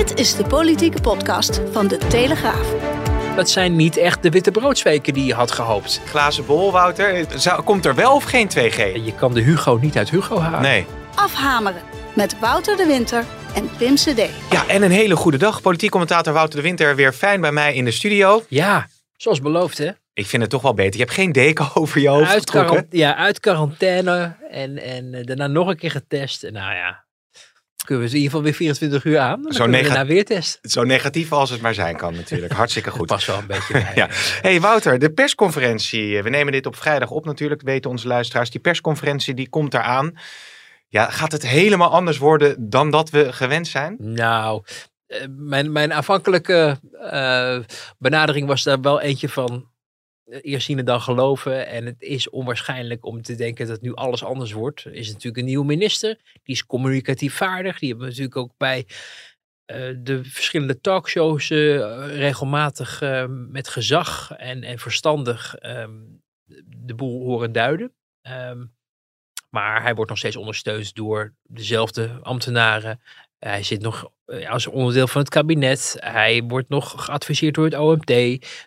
Dit is de politieke podcast van De Telegraaf. Dat zijn niet echt de witte broodsweken die je had gehoopt. Glazen bol, Wouter. Zou- komt er wel of geen 2G? Je kan de Hugo niet uit Hugo halen. Nee. Afhameren met Wouter de Winter en Pim CD. Ja, en een hele goede dag. Politiek commentator Wouter de Winter weer fijn bij mij in de studio. Ja, zoals beloofd hè. Ik vind het toch wel beter. Je hebt geen deken over je hoofd Uit, ja, uit quarantaine en, en daarna nog een keer getest. Nou ja, kunnen we in ieder geval weer 24 uur aan. Dan Zo kunnen we nega- daarna weer testen. Zo negatief als het maar zijn kan natuurlijk. Hartstikke goed. Pas wel een beetje bij. Ja. Hey Wouter, de persconferentie. We nemen dit op vrijdag op natuurlijk, weten onze luisteraars. Die persconferentie die komt eraan. Ja, gaat het helemaal anders worden dan dat we gewend zijn? Nou, eh, mijn, mijn aanvankelijke eh, benadering was daar wel eentje van eh, eerst zien en dan geloven. En het is onwaarschijnlijk om te denken dat nu alles anders wordt. Is natuurlijk een nieuwe minister, die is communicatief vaardig. Die hebben natuurlijk ook bij eh, de verschillende talkshows eh, regelmatig eh, met gezag en, en verstandig ehm, de boel horen duiden. Ehm, maar hij wordt nog steeds ondersteund door dezelfde ambtenaren. Hij zit nog eh, als onderdeel van het kabinet. Hij wordt nog geadviseerd door het OMT.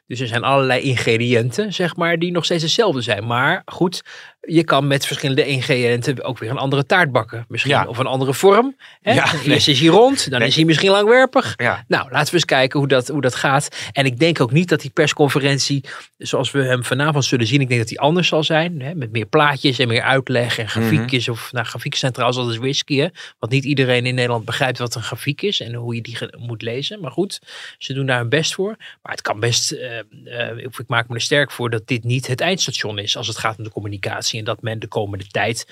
Dus er zijn allerlei ingrediënten, zeg maar, die nog steeds hetzelfde zijn. Maar goed, je kan met verschillende ingrediënten ook weer een andere taart bakken. Misschien Ja. of een andere vorm. Hè? Ja, Eerst is hij rond, dan Nee. is hij misschien langwerpig. Ja. Nou, laten we eens kijken hoe dat, hoe dat gaat. En ik denk ook niet dat die persconferentie, zoals we hem vanavond zullen zien, ik denk dat die anders zal zijn. Hè? Met meer plaatjes en meer uitleg en grafiekjes. Of nou, grafieken zijn trouwens altijd whisky. Hè? Want niet iedereen in Nederland begrijpt wat een grafiek is en hoe je die moet lezen. Maar goed, ze doen daar hun best voor. Maar het kan best, eh, eh, ik maak me er sterk voor dat dit niet het eindstation is als het gaat om de communicatie. En dat men de komende tijd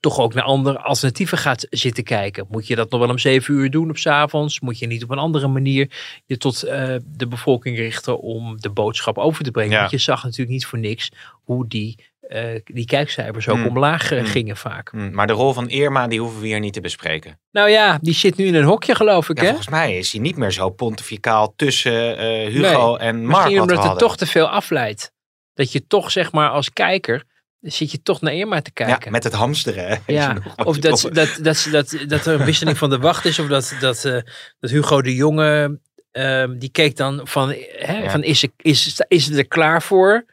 toch ook naar andere alternatieven gaat zitten kijken. Moet je dat nog wel om zeven uur doen op 's avonds? Moet je niet op een andere manier je tot eh, de bevolking richten om de boodschap over te brengen? Ja. Want je zag natuurlijk niet voor niks hoe die, eh, die kijkcijfers ook Hmm. omlaag eh, Hmm. gingen vaak. Hm, Maar de rol van Irma, die hoeven we hier niet te bespreken. Nou ja, die zit nu in een hokje geloof ik Ja, hè? volgens mij is hij niet meer zo pontificaal tussen Hugo en Mark. Misschien omdat het toch te veel afleidt. Dat je toch zeg maar als kijker, zit je toch naar Irma te kijken. Ja, met het hamsteren. hè. Ja, of dat, dat, dat, dat, dat er een wisseling van de wacht is. Of dat, dat, eh, dat Hugo de Jonge, ehm, die keek dan van, hè, Ja. van is, ze, is, is het er klaar voor?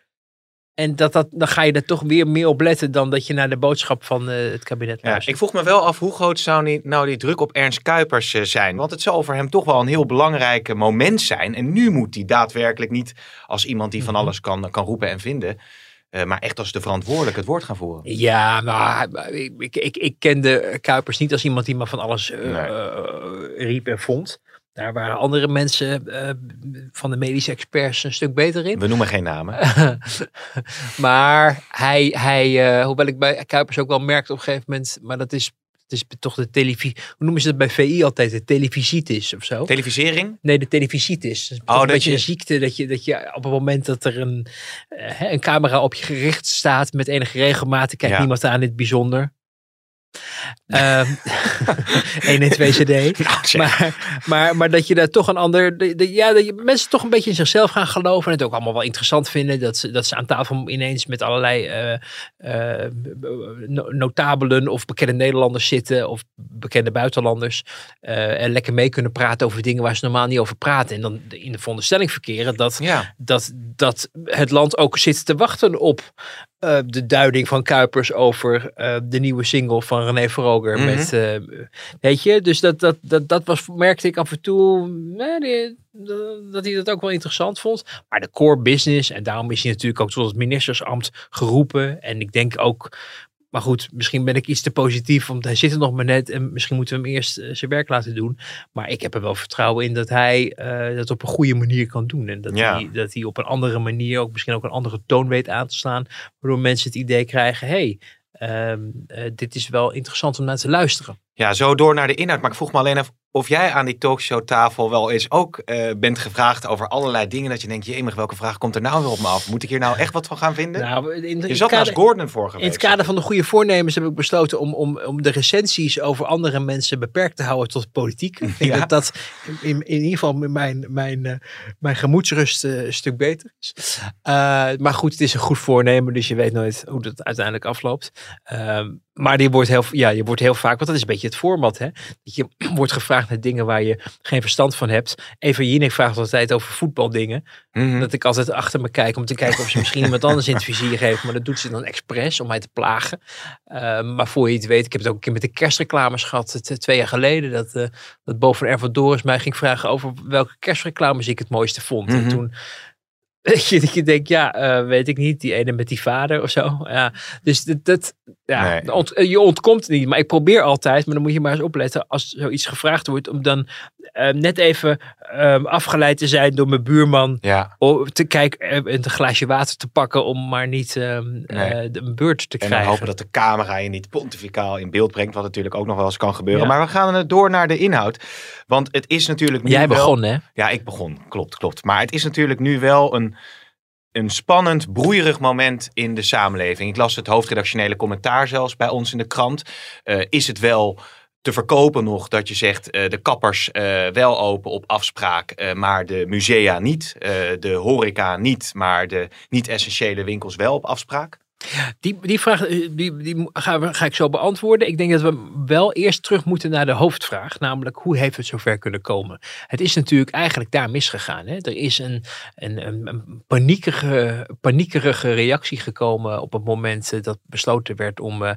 En dat, dat, dan ga je er toch weer meer op letten dan dat je naar de boodschap van eh, het kabinet Ja, luistert. ik vroeg me wel af hoe groot zou die, nou die druk op Ernst Kuipers eh, zijn. Want het zal voor hem toch wel een heel belangrijk moment zijn. En nu moet hij daadwerkelijk niet als iemand die van Mhm. alles kan, kan roepen en vinden. Eh, maar echt als de verantwoordelijk het woord gaan voeren. Ja, maar ik, ik, ik, ik kende Kuipers niet als iemand die maar van alles eh, Nee. eh, riep en vond. Daar waren andere mensen van de medische experts een stuk beter in. We noemen geen namen. maar hij, hij hoewel ik bij Kuipers ook wel merkte op een gegeven moment, maar dat is, het is toch de televisie, hoe noemen ze dat bij VI altijd, de televisitis of zo? Televisering? Nee, de televisitis. Dat is Oh, een beetje je- een ziekte dat je, dat je op het moment dat er een, eh, een camera op je gericht staat met enige regelmaat, kijkt Ja. niemand aan in het bijzonder. Ehm 1 en 2 CD. Nou. Maar, maar, maar dat je daar toch een ander. de- de- ja, dat je mensen toch een beetje in zichzelf gaan geloven. En het ook allemaal wel interessant vinden. Dat ze, dat ze aan tafel ineens met allerlei eh, eh, no- notabelen of bekende Nederlanders zitten. Of bekende buitenlanders. eh, en lekker mee kunnen praten over dingen waar ze normaal niet over praten. En dan in de veronderstelling verkeren dat ja. dat, dat het land ook zit te wachten op eh, de duiding van Kuipers over eh, de nieuwe single van René Vroger. Mhm. met, eh, weet je, dus dat, dat, dat, dat was, merkte ik af en toe die- dat hij dat ook wel interessant vond. Maar de core business, en daarom is hij natuurlijk ook tot het ministersambt geroepen. En ik denk ook, maar goed, misschien ben ik iets te positief, want hij zit er nog maar net en misschien moeten we hem eerst eh, zijn werk laten doen. Maar ik heb er wel vertrouwen in dat hij eh, dat op een goede manier kan doen. En dat, Ja. hij, dat hij op een andere manier ook misschien ook een andere toon weet aan te slaan. Waardoor mensen het idee krijgen, hey, ehm, eh, dit is wel interessant om naar te luisteren. ja, zo door naar de inhoud. Maar ik vroeg me alleen af of jij aan die talkshowtafel wel eens ook eh, bent gevraagd over allerlei dingen. Dat je denkt, jemig, welke vraag komt er nou weer op me af? Moet ik hier nou echt wat van gaan vinden? Nou, in, in je zat naast Gordon vorige week. In het kader van de goede voornemens heb ik besloten om, om, om de recensies over andere mensen beperkt te houden tot politiek. Ik denk Ja. dat dat in, in ieder geval mijn, mijn, eh, mijn gemoedsrust eh, een stuk beter is. Maar goed, het is een goed voornemen, dus je weet nooit hoe dat uiteindelijk afloopt. Ehm, maar die wordt heel, ja, je wordt heel vaak, want dat is een beetje het format, hè? Dat je wordt gevraagd vraagt naar dingen waar je geen verstand van hebt. Eva Jinek vraagt altijd over voetbaldingen. Mhm. Dat ik altijd achter me kijk om te kijken of ze misschien iemand anders in het vizier geeft. Maar dat doet ze dan expres om mij te plagen. Uh, maar voor je het weet, ik heb het ook een keer met de kerstreclames gehad. Twee jaar geleden. Dat, uh, dat boven mij ging vragen over welke kerstreclames ik het mooiste vond. Mm -hmm. En Mhm. toen je, dat je denkt, ja, uh, weet ik niet, die ene met die vader of zo. Ja, dus dat, dat ja, Nee. ont, je ontkomt het niet. Maar ik probeer altijd, maar dan moet je maar eens opletten als zoiets gevraagd wordt, om dan uh, net even uh, afgeleid te zijn door mijn buurman. Ja. Om te kijken en een glaasje water te pakken om maar niet Nee. de, een beurt te En krijgen. hopen dat de camera je niet pontificaal in beeld brengt, wat natuurlijk ook nog wel eens kan gebeuren. Ja. Maar we gaan door naar de inhoud. Want het is natuurlijk nu Jij wel... begon, hè? Ja, ik begon. Klopt, klopt. Maar het is natuurlijk nu wel een, een spannend, broeierig moment in de samenleving. Ik las het hoofdredactionele commentaar zelfs bij ons in de krant. Uh, is het wel te verkopen nog dat je zegt uh, de kappers uh, wel open op afspraak, maar de musea niet, de horeca niet, maar de niet-essentiële winkels wel op afspraak? Die, die vraag die, die ga, ik zo beantwoorden. Ik denk dat we wel eerst terug moeten naar de hoofdvraag. Namelijk, hoe heeft het zover kunnen komen? Het is natuurlijk eigenlijk daar misgegaan. Hè? Er is een, een, een paniekerige, paniekerige reactie gekomen op het moment dat besloten werd om uh,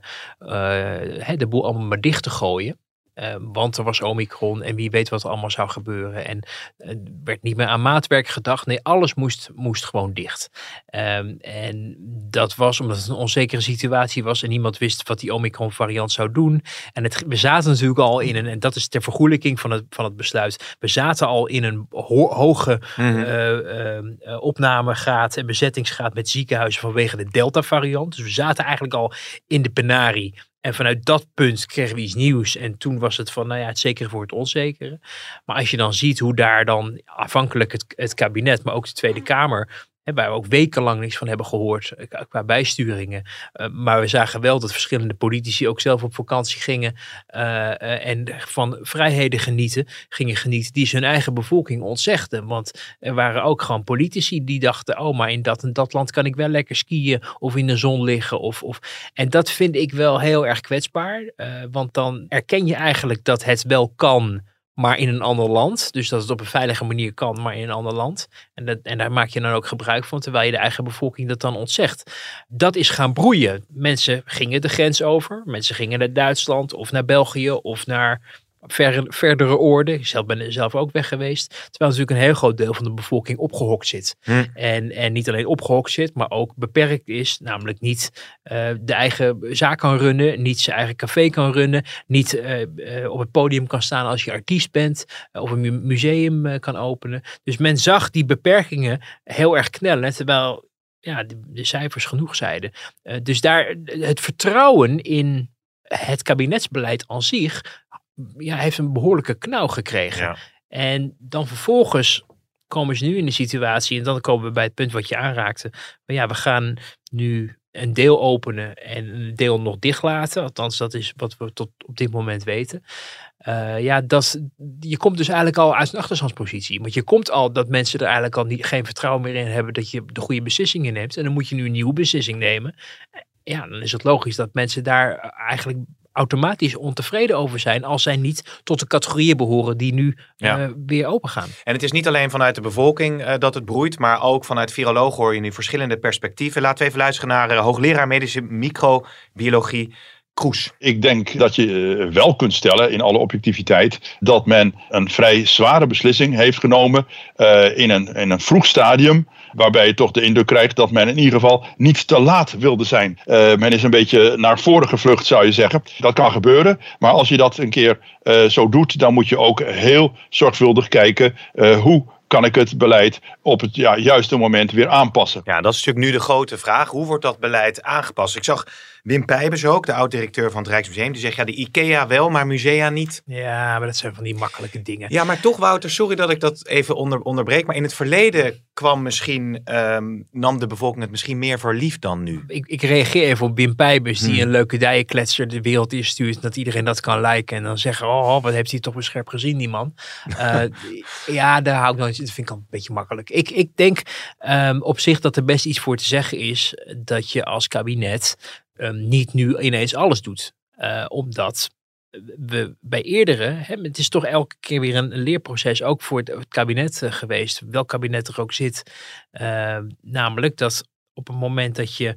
de boel allemaal maar dicht te gooien. Uh, want er was Omicron en wie weet wat er allemaal zou gebeuren. En er werd niet meer aan maatwerk gedacht. Nee, alles moest, moest gewoon dicht. Um, en dat was omdat het een onzekere situatie was en niemand wist wat die Omicron variant zou doen. En het, we zaten natuurlijk al in een, en dat is ter vergoelijking van het, van het besluit. We zaten al in een ho hoge mm -hmm. uh, uh, opnamegraad en bezettingsgraad met ziekenhuizen vanwege de Delta variant. Dus we zaten eigenlijk al in de penarie. En vanuit dat punt kregen we iets nieuws. En toen was het van, nou ja, het zekere voor het onzekere. Maar als je dan ziet hoe daar dan afhankelijk het, het kabinet, maar ook de Tweede Kamer, waar we ook wekenlang niks van hebben gehoord qua bijsturingen. Uh, maar we zagen wel dat verschillende politici ook zelf op vakantie gingen uh, en van vrijheden genieten, gingen genieten die ze hun eigen bevolking ontzegden. Want er waren ook gewoon politici die dachten, oh, maar in dat en dat land kan ik wel lekker skiën of in de zon liggen. Of, of... En dat vind ik wel heel erg kwetsbaar, want dan erken je eigenlijk dat het wel kan maar in een ander land. Dus dat het op een veilige manier kan, maar in een ander land. En, dat, en daar maak je dan ook gebruik van, terwijl je de eigen bevolking dat dan ontzegt. Dat is gaan broeien. Mensen gingen de grens over. Mensen gingen naar Duitsland of naar België of naar ver, verdere oorden. Ik zelf ben er zelf ook weg geweest. Terwijl natuurlijk een heel groot deel van de bevolking opgehokt zit. Hm. En, en niet alleen opgehokt zit, maar ook beperkt is. Namelijk niet uh, de eigen zaak kan runnen, niet zijn eigen café kan runnen, niet uh, uh, op het podium kan staan als je artiest bent, of een mu museum kan openen. Dus men zag die beperkingen heel erg knellen, terwijl ja, de, de cijfers genoeg zeiden. dus daar het vertrouwen in het kabinetsbeleid aan zich ja, heeft een behoorlijke knauw gekregen. Ja. En dan vervolgens komen ze nu in de situatie, en dan komen we bij het punt wat je aanraakte. Maar ja, we gaan nu een deel openen en een deel nog dicht laten. Althans, dat is wat we tot op dit moment weten. Uh, ja, dat, je komt dus eigenlijk al uit een achterstandspositie. Want je komt al dat mensen er eigenlijk al niet, geen vertrouwen meer in hebben dat je de goede beslissingen neemt. En dan moet je nu een nieuwe beslissing nemen. Ja, dan is het logisch dat mensen daar eigenlijk automatisch ontevreden over zijn als zij niet tot de categorieën behoren die nu Ja. uh, weer open gaan. En het is niet alleen vanuit de bevolking uh, dat het broeit, maar ook vanuit virologen hoor je nu verschillende perspectieven. Laten we even luisteren naar uh, hoogleraar medische microbiologie Kroes. Ik denk dat je eh, wel kunt stellen, in alle objectiviteit, dat men een vrij zware beslissing heeft genomen uh, in, een, in een vroeg stadium. Waarbij je toch de indruk krijgt dat men in ieder geval niet te laat wilde zijn. Uh, men is een beetje naar voren gevlucht, zou je zeggen. Dat kan gebeuren. Maar als je dat een keer uh, zo doet, dan moet je ook heel zorgvuldig kijken hoe kan ik het beleid op het ja, juiste moment weer aanpassen. Ja, dat is natuurlijk nu de grote vraag. Hoe wordt dat beleid aangepast? Ik zag Wim Pijbers ook, de oud-directeur van het Rijksmuseum, die zegt ja, de IKEA wel, maar musea niet. Ja, maar dat zijn van die makkelijke dingen. Ja, maar toch Wouter, sorry dat ik dat even onder, onderbreek, maar in het verleden kwam misschien, um, nam de bevolking het misschien meer voor lief dan nu. Ik, ik reageer even op Wim Pijbers, die Hmm. een leuke dijenkletser de wereld instuurt, dat iedereen dat kan liken en dan zeggen, oh, wat heeft hij toch weer scherp gezien, die man. Uh, ja, daar hou ik nooit, dat vind ik al een beetje makkelijk. Ik, ik denk um, op zich dat er best iets voor te zeggen is dat je als kabinet um, niet nu ineens alles doet. Uh, omdat we bij eerdere, hè, het is toch elke keer weer een, leerproces, ook voor het, kabinet eh, geweest, welk kabinet er ook zit. Uh, namelijk dat op het moment dat je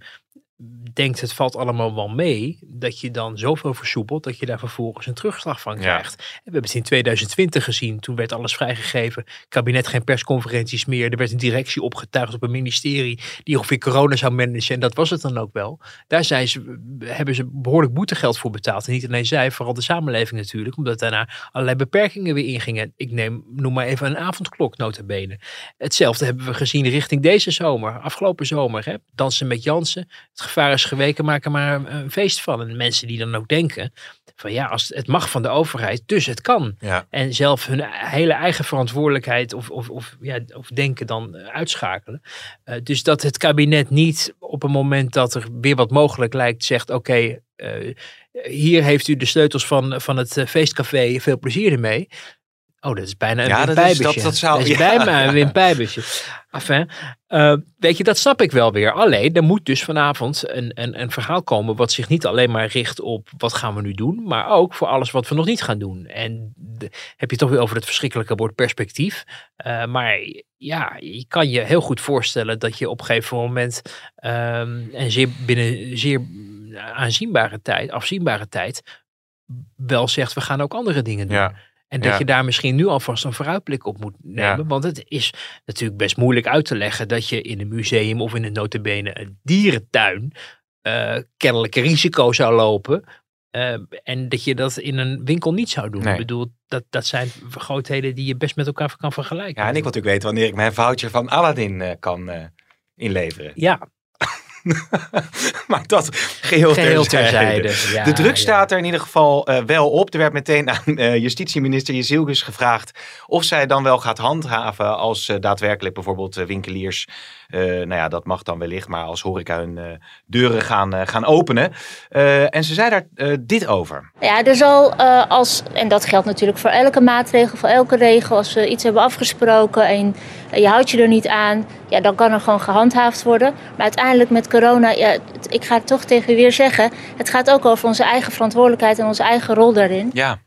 denkt het valt allemaal wel mee, dat je dan zoveel versoepelt dat je daar vervolgens een terugslag van krijgt. We hebben het in 2020 gezien, toen werd alles vrijgegeven, kabinet geen persconferenties meer, er werd een directie opgetuigd op een ministerie die ongeveer corona zou managen en dat was het dan ook wel. Daar zijn ze, hebben ze behoorlijk boetegeld voor betaald en niet alleen zij, vooral de samenleving natuurlijk, omdat daarna allerlei beperkingen weer ingingen. Ik neem, noem maar even een avondklok notabene. Hetzelfde hebben we gezien richting deze zomer, afgelopen zomer, hè? dansen met Jansen, het gevaar is geweken, maken maar een feest van. En mensen die dan ook denken van ja, als het mag van de overheid, dus het kan. Ja. En zelf hun hele eigen verantwoordelijkheid of, of, of, ja, of denken dan uitschakelen. Uh, dus dat het kabinet niet op een moment dat er weer wat mogelijk lijkt, zegt oké, okay, uh, hier heeft u de sleutels van, van het feestcafé, veel plezier ermee. Oh, dat is bijna een ja, dat is, dat, dat zou, Dat is ja. bijna een Wim Pijbusje. Enfin, uh, weet je, dat snap ik wel weer. Alleen, er moet dus vanavond een, een, een verhaal komen wat zich niet alleen maar richt op wat gaan we nu doen, maar ook voor alles wat we nog niet gaan doen. En de, heb je toch weer over het verschrikkelijke woord perspectief. Uh, maar ja, je kan je heel goed voorstellen dat je op een gegeven moment um, en zeer binnen zeer aanzienbare tijd, afzienbare tijd, wel zegt we gaan ook andere dingen doen. Ja. En dat Ja. je daar misschien nu alvast een vooruitblik op moet nemen. Ja. Want het is natuurlijk best moeilijk uit te leggen dat je in een museum of in een notabene een dierentuin uh, kennelijk risico zou lopen. Uh, en dat je dat in een winkel niet zou doen. Nee. Ik bedoel, dat, dat zijn grootheden die je best met elkaar kan vergelijken. Ja, en ik wil natuurlijk weten wanneer ik mijn voucher van Aladdin eh, kan eh, inleveren. Ja, maar dat geheel, geheel terzijde. terzijde. Ja, de druk ja. staat er in ieder geval eh, wel op. Er werd meteen aan eh, justitieminister Jezilgus gevraagd of zij dan wel gaat handhaven als eh, daadwerkelijk bijvoorbeeld winkeliers, eh, nou ja, dat mag dan wellicht, maar als horeca hun eh, deuren gaan, gaan openen. Eh, en ze zei daar eh, dit over. Ja, er zal uh, als, en dat geldt natuurlijk voor elke maatregel, voor elke regel, als we iets hebben afgesproken en je houdt je er niet aan, ja, dan kan er gewoon gehandhaafd worden. Maar uiteindelijk met corona, ja, ik ga het toch tegen u weer zeggen, het gaat ook over onze eigen verantwoordelijkheid en onze eigen rol daarin. Ja,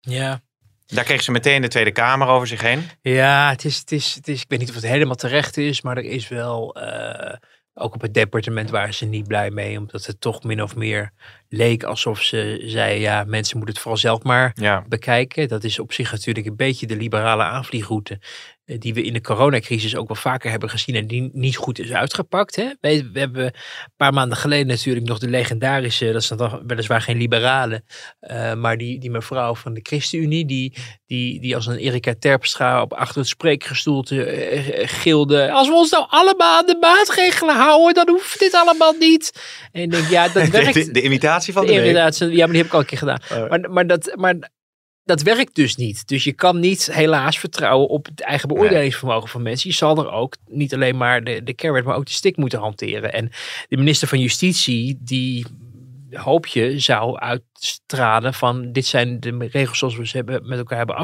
Ja, daar kreeg ze meteen de Tweede Kamer over zich heen. Ja, het is, het is, het is, ik weet niet of het helemaal terecht is, maar er is wel, uh, ook op het departement waren ze niet blij mee, omdat het toch min of meer leek alsof ze zei, ja, mensen moeten het vooral zelf maar Ja. bekijken. Dat is op zich natuurlijk een beetje de liberale aanvliegroute eh, die we in de coronacrisis ook wel vaker hebben gezien en die niet goed is uitgepakt. Hè? We, we hebben een paar maanden geleden natuurlijk nog de legendarische, dat is dan weliswaar geen liberale, uh, maar die, die mevrouw van de ChristenUnie, die, die, die als een Erika Terpstra op achter het spreekgestoelte uh, gilde, als we ons nou allemaal aan de maatregelen houden, dan hoeft dit allemaal niet. En ik denk, ja, dat werkt. De, de, de imitatie van de, de imitatie, ja, maar die heb ik al een keer gedaan. Oh. Maar, maar dat... Maar, dat werkt dus niet. Dus je kan niet helaas vertrouwen op het eigen beoordelingsvermogen nee. van mensen. Je zal er ook niet alleen maar de, de carrot, maar ook de stick moeten hanteren. En de minister van Justitie, die hoop je zou uitstralen van dit zijn de regels zoals we ze hebben, met elkaar hebben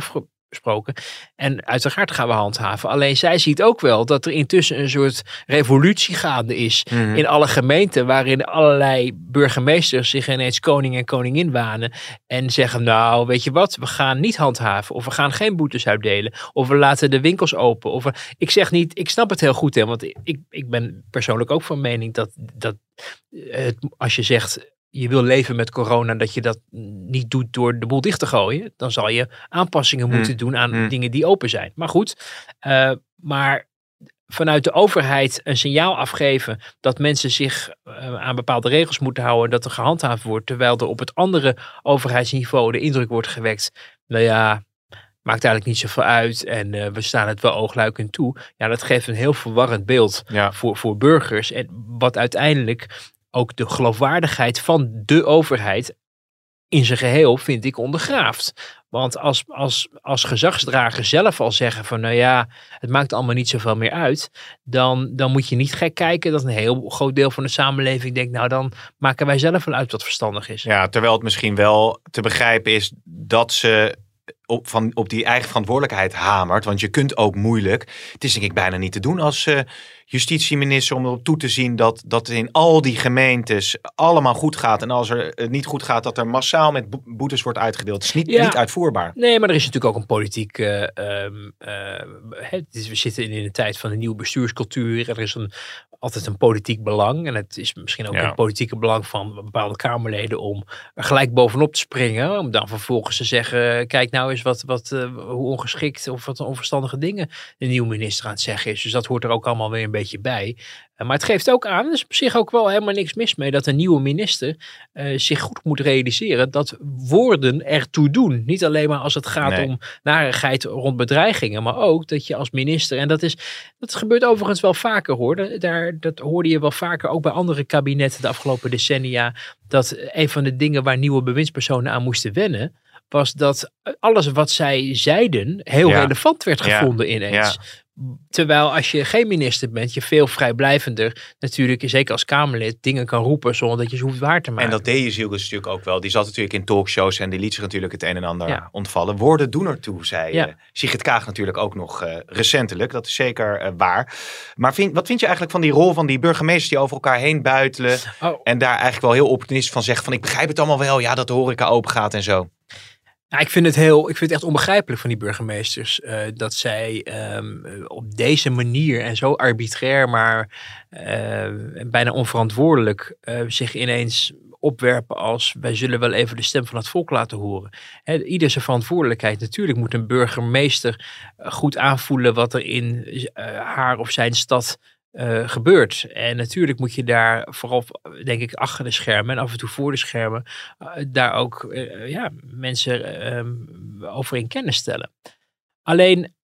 afgesproken. En uiteraard gaan we handhaven. Alleen zij ziet ook wel dat er intussen een soort revolutie gaande is Mhm. in alle gemeenten. Waarin allerlei burgemeesters zich ineens koning en koningin wanen. En zeggen nou weet je wat, we gaan niet handhaven. Of we gaan geen boetes uitdelen. Of we laten de winkels open. Of we, ik zeg niet, ik snap het heel goed. Hè, want ik, ik ben persoonlijk ook van mening dat, dat het, als je zegt je wil leven met corona, dat je dat niet doet door de boel dicht te gooien. Dan zal je aanpassingen Hmm. moeten doen aan dingen die open zijn. Maar goed, uh, maar vanuit de overheid een signaal afgeven dat mensen zich uh, aan bepaalde regels moeten houden, dat er gehandhaafd wordt, terwijl er op het andere overheidsniveau de indruk wordt gewekt, nou ja, maakt eigenlijk niet zoveel uit en uh, we staan het wel oogluikend toe. Ja, dat geeft een heel verwarrend beeld ja. voor, voor burgers en wat uiteindelijk ook de geloofwaardigheid van de overheid in zijn geheel, vind ik, ondergraaft. Want als, als, als gezagsdragers zelf al zeggen van, nou ja, het maakt allemaal niet zoveel meer uit, dan, dan moet je niet gek kijken dat een heel groot deel van de samenleving denkt, nou dan maken wij zelf wel uit wat verstandig is. Ja, terwijl het misschien wel te begrijpen is dat ze op, van, op die eigen verantwoordelijkheid hamert. Want je kunt ook moeilijk. Het is denk ik bijna niet te doen als uh, justitieminister om erop toe te zien dat, dat in al die gemeentes allemaal goed gaat. En als er het niet goed gaat, dat er massaal met boetes wordt uitgedeeld. Het is niet, niet uitvoerbaar. Nee, maar er is natuurlijk ook een politiek. Uh, we zitten in een tijd van een nieuwe bestuurscultuur. Er is een, altijd een politiek belang. En het is misschien ook een politieke belang van bepaalde Kamerleden om er gelijk bovenop te springen. Om dan vervolgens te zeggen: kijk nou eens wat, wat, uh, hoe ongeschikt of wat onverstandige dingen de nieuwe minister aan het zeggen is. Dus dat hoort er ook allemaal weer een beetje bij. Uh, maar het geeft ook aan, er is op zich ook wel helemaal niks mis mee, dat een nieuwe minister uh, zich goed moet realiseren dat woorden ertoe doen. Niet alleen maar als het gaat nee. om narigheid rond bedreigingen, maar ook dat je als minister, en dat, is, dat gebeurt overigens wel vaker hoor, daar, dat hoorde je wel vaker ook bij andere kabinetten de afgelopen decennia, dat een van de dingen waar nieuwe bewindspersonen aan moesten wennen, was dat alles wat zij zeiden heel ja. relevant werd gevonden ja. ineens. Ja. Terwijl als je geen minister bent, je veel vrijblijvender natuurlijk, zeker als Kamerlid, dingen kan roepen zonder dat je ze hoeft waar te maken. En dat deed je Zielkes natuurlijk ook wel. Die zat natuurlijk in talkshows en die liet zich natuurlijk het een en ander ja. ontvallen. Woorden doen ertoe, zei ja. uh, Sigrid Kaag natuurlijk ook nog uh, recentelijk. Dat is zeker uh, waar. Maar vind, wat vind je eigenlijk van die rol van die burgemeesters die over elkaar heen buitelen oh. en daar eigenlijk wel heel optimistisch van zeggen van ik begrijp het allemaal wel, ja dat de horeca open gaat en zo. Ja, ik vind het heel, ik vind het echt onbegrijpelijk van die burgemeesters uh, dat zij um, op deze manier en zo arbitrair, maar uh, bijna onverantwoordelijk uh, zich ineens opwerpen als wij zullen wel even de stem van het volk laten horen. He, ieder zijn verantwoordelijkheid. Natuurlijk moet een burgemeester goed aanvoelen wat er in haar of zijn stad uh, gebeurt. En natuurlijk moet je daar vooral, denk ik, achter de schermen en af en toe voor de schermen, uh, daar ook uh, ja, mensen over in kennis stellen. Alleen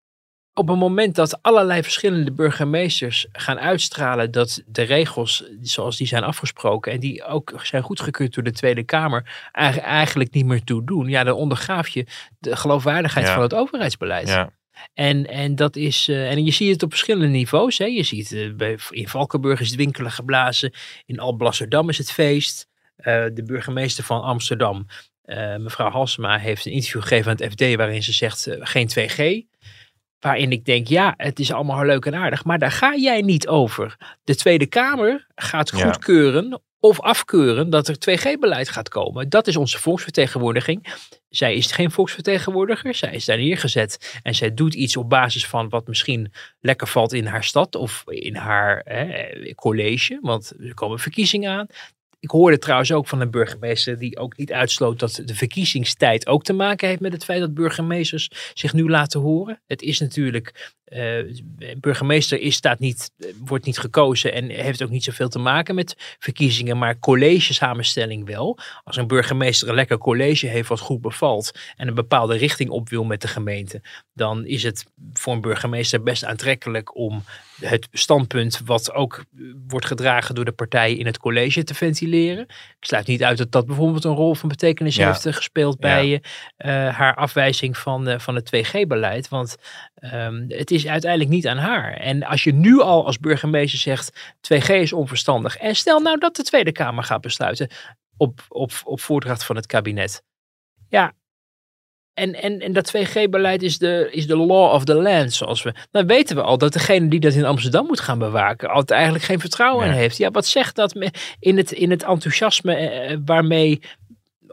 op het moment dat allerlei verschillende burgemeesters gaan uitstralen dat de regels zoals die zijn afgesproken en die ook zijn goedgekeurd door de Tweede Kamer eigenlijk niet meer toe doen, ja, dan ondergraaf je de geloofwaardigheid ja. van het overheidsbeleid. Ja. En, en dat is, uh, en je ziet het op verschillende niveaus. Hè. Je ziet uh, bij, in Valkenburg is het winkelen geblazen. In Alblasserdam is het feest. Uh, de burgemeester van Amsterdam, mevrouw Halsema, heeft een interview gegeven aan het FD waarin ze zegt geen 2G. Waarin ik denk, ja, het is allemaal leuk en aardig, maar daar ga jij niet over. De Tweede Kamer gaat goedkeuren of afkeuren dat er 2G-beleid gaat komen. Dat is onze volksvertegenwoordiging. Zij is geen volksvertegenwoordiger, zij is daar neergezet en zij doet iets op basis van wat misschien lekker valt in haar stad of in haar college, want er komen verkiezingen aan. Ik hoorde trouwens ook van een burgemeester die ook niet uitsloot dat de verkiezingstijd ook te maken heeft met het feit dat burgemeesters zich nu laten horen. Het is natuurlijk, uh, burgemeester is, staat niet, wordt niet gekozen en heeft ook niet zoveel te maken met verkiezingen, maar college samenstelling wel. Als een burgemeester een lekker college heeft wat goed bevalt en een bepaalde richting op wil met de gemeente, dan is het voor een burgemeester best aantrekkelijk om het standpunt wat ook wordt gedragen door de partijen in het college te ventileren. Ik sluit niet uit dat dat bijvoorbeeld een rol van betekenis ja. heeft gespeeld bij ja. uh, haar afwijzing van, uh, van het 2G-beleid. Want um, het is uiteindelijk niet aan haar. En als je nu al als burgemeester zegt 2G is onverstandig. En stel nou dat de Tweede Kamer gaat besluiten op, op, op voordracht van het kabinet. Ja, en, en, en dat 2G-beleid is de, is de law of the land, zoals we. Dan weten we al dat degene die dat in Amsterdam moet gaan bewaken, altijd eigenlijk geen vertrouwen in heeft. Ja, wat zegt dat in het, in het enthousiasme eh, waarmee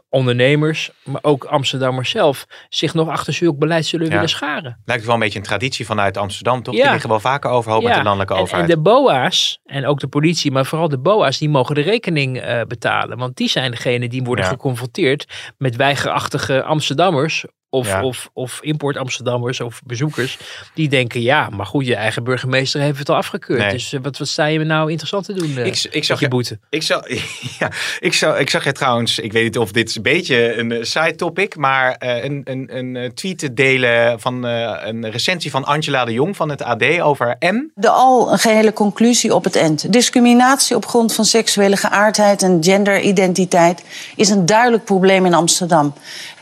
ondernemers, maar ook Amsterdammers zelf, zich nog achter zulk beleid zullen ja. willen scharen. Lijkt wel een beetje een traditie vanuit Amsterdam, toch? Ja. Die liggen wel vaker overhoop ja. met de landelijke en, overheid. En de BOA's, en ook de politie, maar vooral de BOA's, die mogen de rekening uh, betalen. Want die zijn degene die worden geconfronteerd met weigerachtige Amsterdammers of, ja. of, of import Amsterdammers of bezoekers. Die denken, ja, maar goed, je eigen burgemeester heeft het al afgekeurd. Nee. Dus uh, wat, wat sta je nou interessant te doen uh, ik, ik zag je boete? Ik, zag, ja, ik, zag, ik zag je trouwens, ik weet niet of dit een beetje een uh, side topic, maar een, een, een tweet te delen van een recensie van Angela de Jong van het AD over M. De al een gehele conclusie op het eind. Discriminatie op grond van seksuele geaardheid en genderidentiteit is een duidelijk probleem in Amsterdam.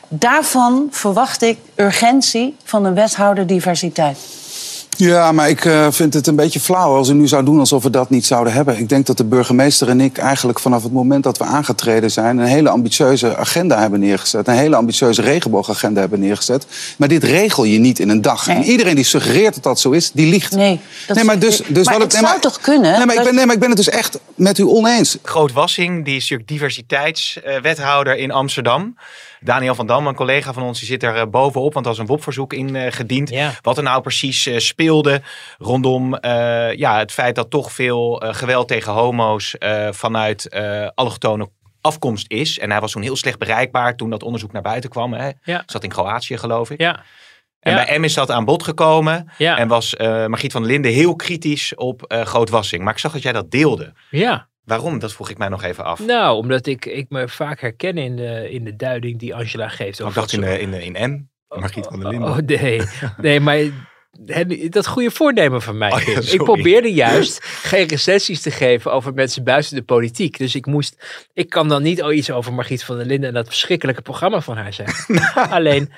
Daarvan verwacht ik urgentie van een wethouder diversiteit. Ja, maar ik uh, vind het een beetje flauw als u nu zou doen alsof we dat niet zouden hebben. Ik denk dat de burgemeester en ik eigenlijk vanaf het moment dat we aangetreden zijn... een hele ambitieuze agenda hebben neergezet. Een hele ambitieuze regenboogagenda hebben neergezet. Maar dit regel je niet in een dag. En iedereen die suggereert dat dat zo is, die liegt. Nee, dat nee maar dus, dus maar wat het, zou maar, toch kunnen? Nee maar, ik ben, nee, maar ik ben het dus echt met u oneens. Groot Wassing, die is natuurlijk diversiteitswethouder in Amsterdam... Daniel van Dam, een collega van ons, die zit er bovenop, want er was een WOP-verzoek ingediend. Ja. Wat er nou precies uh, speelde rondom ja, het feit dat toch veel geweld tegen homo's vanuit allochtone afkomst is. En hij was toen heel slecht bereikbaar toen dat onderzoek naar buiten kwam. Hè. Ja. Zat in Kroatië, geloof ik. Ja. En Ja. bij M is dat aan bod gekomen. Ja. En was uh, Margriet van der Linden heel kritisch op uh, Grootwassing. Maar ik zag dat jij dat deelde. Ja. Waarom? Dat vroeg ik mij nog even af. Nou, omdat ik, ik me vaak herken in de, in de duiding die Angela geeft. ik over dacht in, wat ze- de, in, de, in M. Margriet van der Linden. Oh nee, nee maar dat goede voornemen van mij. Oh ja, ik probeerde juist geen recensies te geven over mensen buiten de politiek. Dus ik moest, ik kan dan niet al iets over Margriet van der Linden en dat verschrikkelijke programma van haar zeggen. Alleen,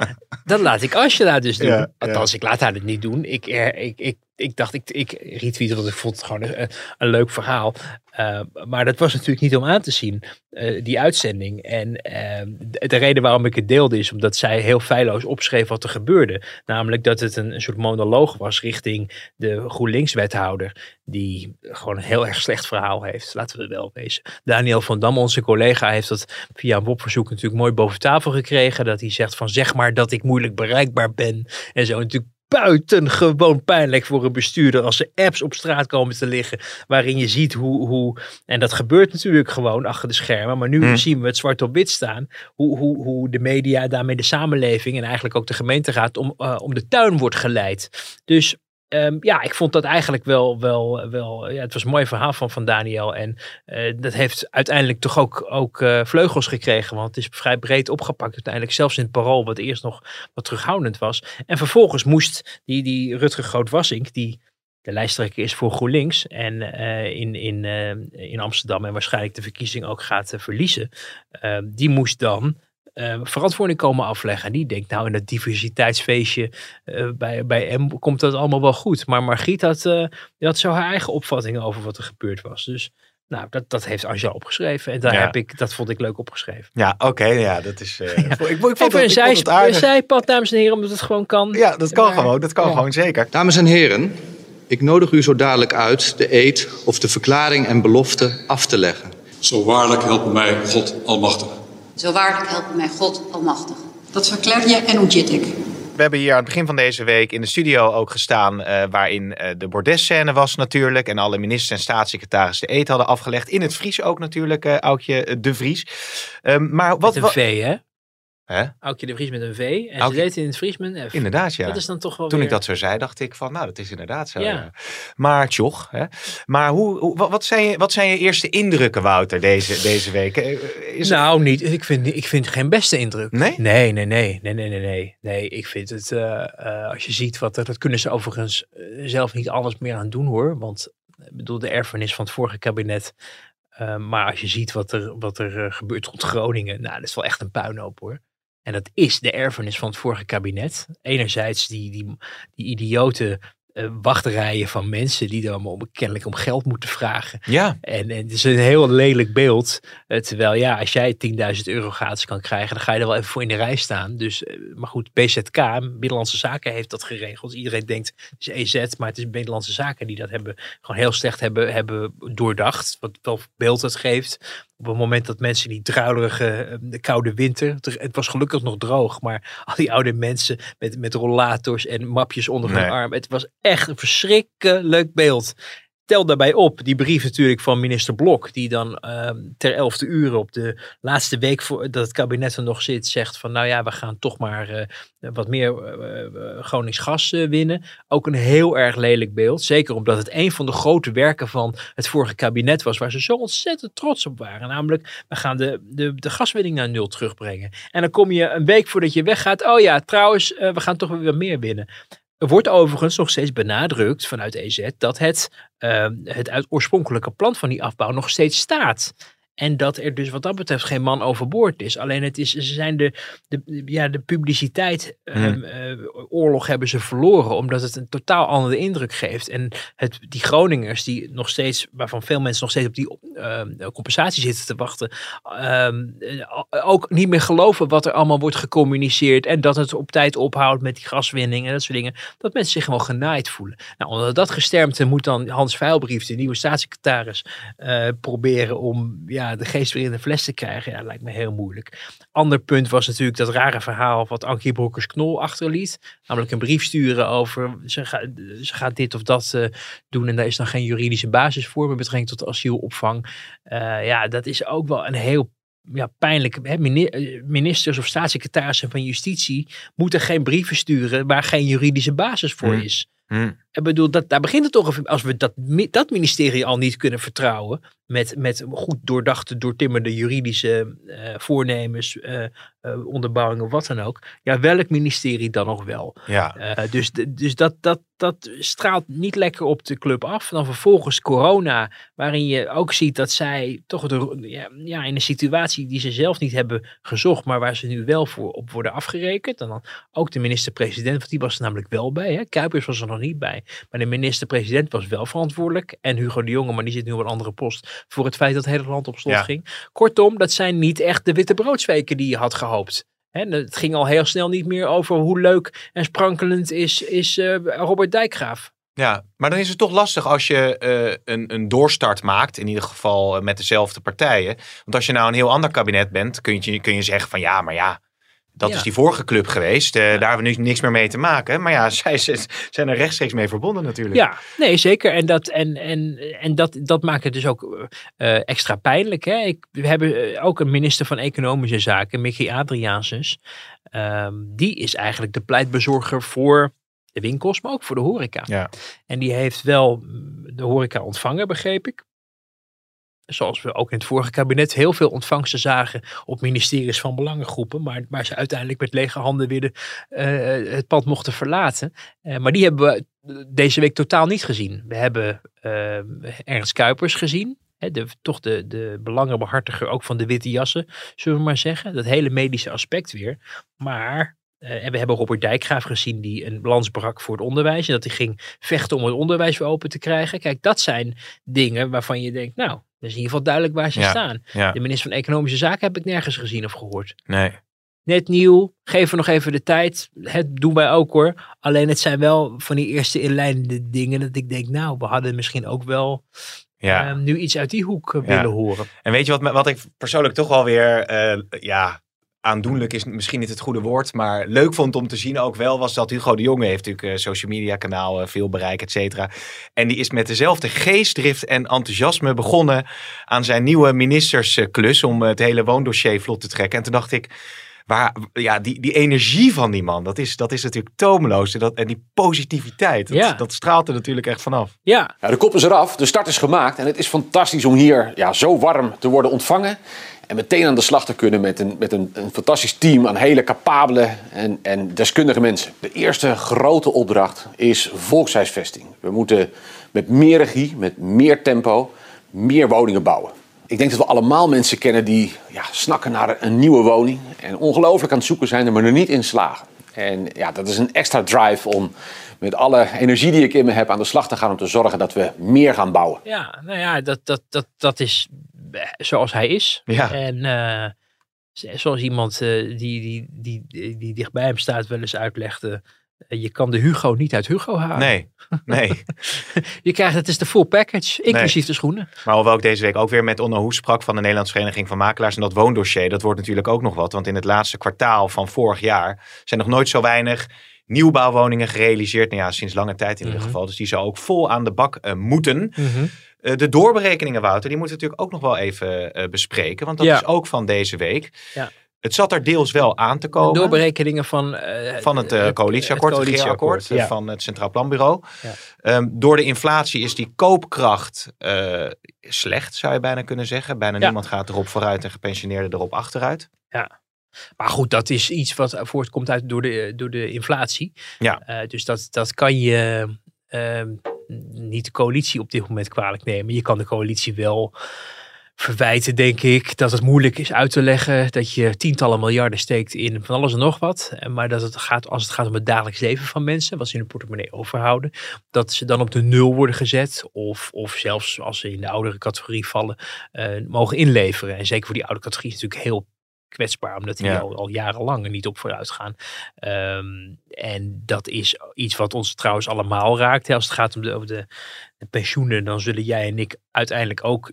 dat laat ik Angela dus doen. Ja, ja. Althans, ik laat haar het niet doen. Ik, eh, ik, ik, ik dacht, ik, ik retweette, want ik vond het gewoon een, een leuk verhaal. Uh, maar dat was natuurlijk niet om aan te zien, uh, die uitzending. En de, de, reden waarom ik het deelde is omdat zij heel feilloos opschreef wat er gebeurde. Namelijk dat het een, een soort monoloog was richting de GroenLinks-wethouder. Die gewoon een heel erg slecht verhaal heeft. Laten we het wel wezen. Daniel van Dam, onze collega, heeft dat via een WOP-verzoek natuurlijk mooi boven tafel gekregen. Dat hij zegt van zeg maar dat ik moeilijk bereikbaar ben. En zo natuurlijk buitengewoon pijnlijk voor een bestuurder als er apps op straat komen te liggen waarin je ziet hoe, hoe en dat gebeurt natuurlijk gewoon achter de schermen, maar nu Hmm. zien we het zwart op wit staan, hoe, hoe, hoe de media daarmee de samenleving en eigenlijk ook de gemeente gaat om, uh, om de tuin wordt geleid. Dus Um, ja, ik vond dat eigenlijk wel, wel, wel ja, het was een mooi verhaal van, van Daniel. En uh, dat heeft uiteindelijk toch ook, ook uh, vleugels gekregen. Want het is vrij breed opgepakt uiteindelijk. Zelfs in het parool, wat eerst nog wat terughoudend was. En vervolgens moest die, die Rutger Groot-Wassink, die de lijsttrekker is voor GroenLinks. En uh, in, in, in Amsterdam en waarschijnlijk de verkiezing ook gaat verliezen. Ehm, die moest dan uh, verantwoording komen afleggen. En die denkt, nou, in dat diversiteitsfeestje uh, bij, bij M komt dat allemaal wel goed. Maar Margriet had, uh, die had zo haar eigen opvattingen over wat er gebeurd was. Dus nou, dat, dat heeft Angela opgeschreven. En daar Ja. heb ik, dat vond ik leuk opgeschreven. Ja, oké. ja, dat is... eh, ik, vond- ik vond Even het- een ik vond zijpad, dames en heren, omdat het gewoon kan. Ja, dat kan Maar- gewoon. Dat kan ja. gewoon, zeker. Dames en heren, ik nodig u zo dadelijk uit de eed of de verklaring en belofte af te leggen. Zo waarlijk helpt mij God Almachtig. Zo waarlijk helpt mij God Almachtig. Dat verklaar je en ontjit ik. We hebben hier aan het begin van deze week in de studio ook gestaan. eh, waarin eh, de bordesscène was natuurlijk. En alle ministers en staatssecretarissen de eet hadden afgelegd. In het Fries ook natuurlijk, eh Aukje de Vries. Ehm, maar wat. Met een V, hè? Hè? Aukje de Vries met een V. En Aukje- ze deed in het Fries met een F. Inderdaad, ja. Dat is dan toch wel Toen weer... ik dat zo zei, dacht ik van, nou, dat is inderdaad zo. Ja. ja. Maar tjoch, hè. Maar hoe, hoe, wat, zijn je, wat zijn je eerste indrukken, Wouter, deze, deze week? Eh, Is het- nou, niet. Ik vind, ik vind geen beste indruk. Nee? Nee, nee, nee. Nee, nee, nee, nee. nee ik vind het, eh, eh, als je ziet wat er, dat kunnen ze overigens eh, zelf niet alles meer aan doen hoor. Want, ik bedoel, de erfenis van het vorige kabinet. eh, maar als je ziet wat er, wat er eh, gebeurt rond Groningen, nou, dat is wel echt een puinhoop hoor. En dat is de erfenis van het vorige kabinet. Enerzijds die, die, die idiote eh, wachtrijen van mensen die allemaal om, kennelijk om geld moeten vragen. Ja, En, en het is een heel lelijk beeld. Eh, terwijl ja, als jij 10.000 euro gratis kan krijgen, dan ga je er wel even voor in de rij staan. Dus, eh, maar goed, BZK, Binnenlandse Zaken, heeft dat geregeld. Iedereen denkt, het is EZ, maar het is Binnenlandse Zaken die dat hebben, gewoon heel slecht hebben, hebben doordacht. Wat wel beeld het geeft. Op het moment dat mensen die druilerige, eh, de koude winter, het- was gelukkig nog droog, maar al die oude mensen met, met rollators en mapjes onder hun arm. Het was echt een verschrikkelijk beeld. Tel daarbij op die brief natuurlijk van minister Blok, die dan ehm, ter elfde uur op de laatste week voor dat het kabinet er nog zit, zegt van nou ja, we gaan toch maar eh, wat meer eh, Gronings gas winnen. Ook een heel erg lelijk beeld. Zeker omdat het een van de grote werken van het vorige kabinet was, waar ze zo ontzettend trots op waren. Namelijk, we gaan de, de, de gaswinning naar nul terugbrengen. En dan kom je een week voordat je weggaat. Oh ja, trouwens, we gaan toch weer meer winnen. Er wordt overigens nog steeds benadrukt vanuit EZ dat het, eh, het uit oorspronkelijke plan van die afbouw nog steeds staat. En dat er dus wat dat betreft geen man overboord is. Alleen het is, ze zijn de, de, ja, de publiciteit, Hmm. ehm, eh, oorlog hebben ze verloren. Omdat het een totaal andere indruk geeft. En het, die Groningers, die nog steeds, waarvan veel mensen nog steeds op die ehm, compensatie zitten te wachten. ehm, eh, ook niet meer geloven wat er allemaal wordt gecommuniceerd. En dat het op tijd ophoudt met die gaswinning en dat soort dingen. Dat mensen zich gewoon genaaid voelen. Nou, onder dat gestermte moet dan Hans Veilbrief, de nieuwe staatssecretaris, eh, proberen om ja, de geest weer in de fles te krijgen. Ja, lijkt me heel moeilijk. Ander punt was natuurlijk dat rare verhaal wat Ankie Broekers-Knol achterliet. Namelijk een brief sturen over ze, ga- ze gaat dit of dat eh, doen en daar is dan geen juridische basis voor met betrekking tot asielopvang. Eh, ja, dat is ook wel een heel ja, pijnlijk. Hè, eh, Ministers of staatssecretarissen van justitie moeten geen brieven sturen waar geen juridische basis voor Hmm. is. Hm. Ik bedoel, dat, daar begint het toch. over. Als we dat, dat ministerie al niet kunnen vertrouwen. Met, met goed doordachte, doortimmerde juridische eh, voornemens, eh, onderbouwing of wat dan ook. Ja, welk ministerie dan nog wel? Ja. Dus dus dat, dat, dat straalt niet lekker op de club af. Dan vervolgens corona, waarin je ook ziet dat zij toch de, ja, ja, in een situatie die ze zelf niet hebben gezocht, maar waar ze nu wel voor op worden afgerekend. En dan ook de minister-president, want die was er namelijk wel bij. Hè? Kuipers was er nog niet bij. Maar de minister-president was wel verantwoordelijk. En Hugo de Jonge, maar die zit nu op een andere post, voor het feit dat het hele land op slot Ja. ging. Kortom, dat zijn niet echt de witte broodsweken die je had gehoopt. Hè, het ging al heel snel niet meer over hoe leuk en sprankelend is, is eh, Robert Dijkgraaf. Ja, maar dan is het toch lastig als je eh, een, een doorstart maakt, in ieder geval eh, met dezelfde partijen. Want als je nou een heel ander kabinet bent, kun je, kun je zeggen van ja, maar ja, dat Ja. is die vorige club geweest. eh, Daar hebben we nu niks meer mee te maken. Maar ja, zij zijn er rechtstreeks mee verbonden natuurlijk. Ja, nee, zeker. En dat, en, en, en dat, dat maakt het dus ook eh, extra pijnlijk. Hè? Ik, we hebben eh, ook een minister van Economische Zaken, Mickey Adriaansens. Ehm, die is eigenlijk de pleitbezorger voor de winkels, maar ook voor de horeca. Ja. En die heeft wel de horeca ontvangen, begreep ik. Zoals we ook in het vorige kabinet heel veel ontvangsten zagen op ministeries van belangengroepen. Maar waar ze uiteindelijk met lege handen weer de, eh, het pand mochten verlaten. Eh, maar die hebben we deze week totaal niet gezien. We hebben eh, Ernst Kuipers gezien. Hè, de, toch de, de belangenbehartiger ook van de witte jassen, zullen we maar zeggen. Dat hele medische aspect weer. Maar eh, en we hebben Robert Dijkgraaf gezien die een lans brak voor het onderwijs. En dat hij ging vechten om het onderwijs weer open te krijgen. Kijk, dat zijn dingen waarvan je denkt, nou, dat is in ieder geval duidelijk waar ze Ja, staan. ja. De minister van Economische Zaken heb ik nergens gezien of gehoord. Nee. Net nieuw, geef er nog even de tijd. Het doen wij ook hoor. Alleen het zijn wel van die eerste inleidende dingen dat ik denk, nou, we hadden misschien ook wel Ja. eh, nu iets uit die hoek eh, willen horen. En weet je wat, wat ik persoonlijk toch wel weer, eh, ja, aandoenlijk is misschien niet het goede woord, maar leuk vond om te zien ook wel, was dat Hugo de Jonge heeft natuurlijk een social media kanaal, eh, veel bereik, et cetera. En die is met dezelfde geestdrift en enthousiasme begonnen aan zijn nieuwe ministersklus om het hele woondossier vlot te trekken. En toen dacht ik, waar, ja, die, die energie van die man, dat is, dat is natuurlijk tomeloos. En, dat, en die positiviteit, dat, Ja. dat straalt er natuurlijk echt vanaf. Ja, Ja, de kop is eraf, de start is gemaakt en het is fantastisch om hier ja, zo warm te worden ontvangen. En meteen aan de slag te kunnen met een, met een, een fantastisch team aan hele capabele en, en deskundige mensen. De eerste grote opdracht is volkshuisvesting. We moeten met meer regie, met meer tempo, meer woningen bouwen. Ik denk dat we allemaal mensen kennen die ja, snakken naar een nieuwe woning. En ongelooflijk aan het zoeken zijn, er maar er niet in slagen. En ja, dat is een extra drive om met alle energie die ik in me heb aan de slag te gaan om te zorgen dat we meer gaan bouwen. Ja, nou ja, dat, dat, dat, dat is zoals hij is. Ja. En eh, zoals iemand eh, die, die, die, die, die dicht bij hem staat wel eens uitlegde. eh, je kan de Hugo niet uit Hugo halen. Nee, nee. Je krijgt, het is de full package, inclusief de schoenen. Maar hoewel ik deze week ook weer met Onno Hoes sprak van de Nederlandse Vereniging van Makelaars. En dat woondossier, dat wordt natuurlijk ook nog wat. Want in het laatste kwartaal van vorig jaar zijn nog nooit zo weinig nieuwbouwwoningen gerealiseerd. Nou ja, sinds lange tijd in ieder Mhm. geval. Dus die zou ook vol aan de bak eh, moeten. Eh, de doorberekeningen, Wouter, die moeten we natuurlijk ook nog wel even eh, bespreken. Want dat Ja. is ook van deze week. Ja. Het zat er deels wel aan te komen. Doorberekeningen van, eh, Van het coalitieakkoord, het, ja. van het Centraal Planbureau. Ja. Ehm, door de inflatie is die koopkracht slecht, zou je bijna kunnen zeggen. Bijna Ja. niemand gaat erop vooruit en gepensioneerden erop achteruit. Ja. Maar goed, dat is iets wat voortkomt uit door de, door de inflatie. Ja. Dus dat, dat kan je ehm, niet de coalitie op dit moment kwalijk nemen. Je kan de coalitie wel verwijten, denk ik, dat het moeilijk is uit te leggen dat je tientallen miljarden steekt in van alles en nog wat. Maar dat het gaat, als het gaat om het dagelijks leven van mensen, wat ze in hun portemonnee overhouden, dat ze dan op de nul worden gezet. Of, of zelfs als ze in de oudere categorie vallen, eh, mogen inleveren. En zeker voor die oude categorie is het natuurlijk heel kwetsbaar, omdat die Ja. al, al jarenlang er niet op vooruit gaan. Ehm, en dat is iets wat ons trouwens allemaal raakt. Als het gaat om de, over de, de pensioenen, dan zullen jij en ik uiteindelijk ook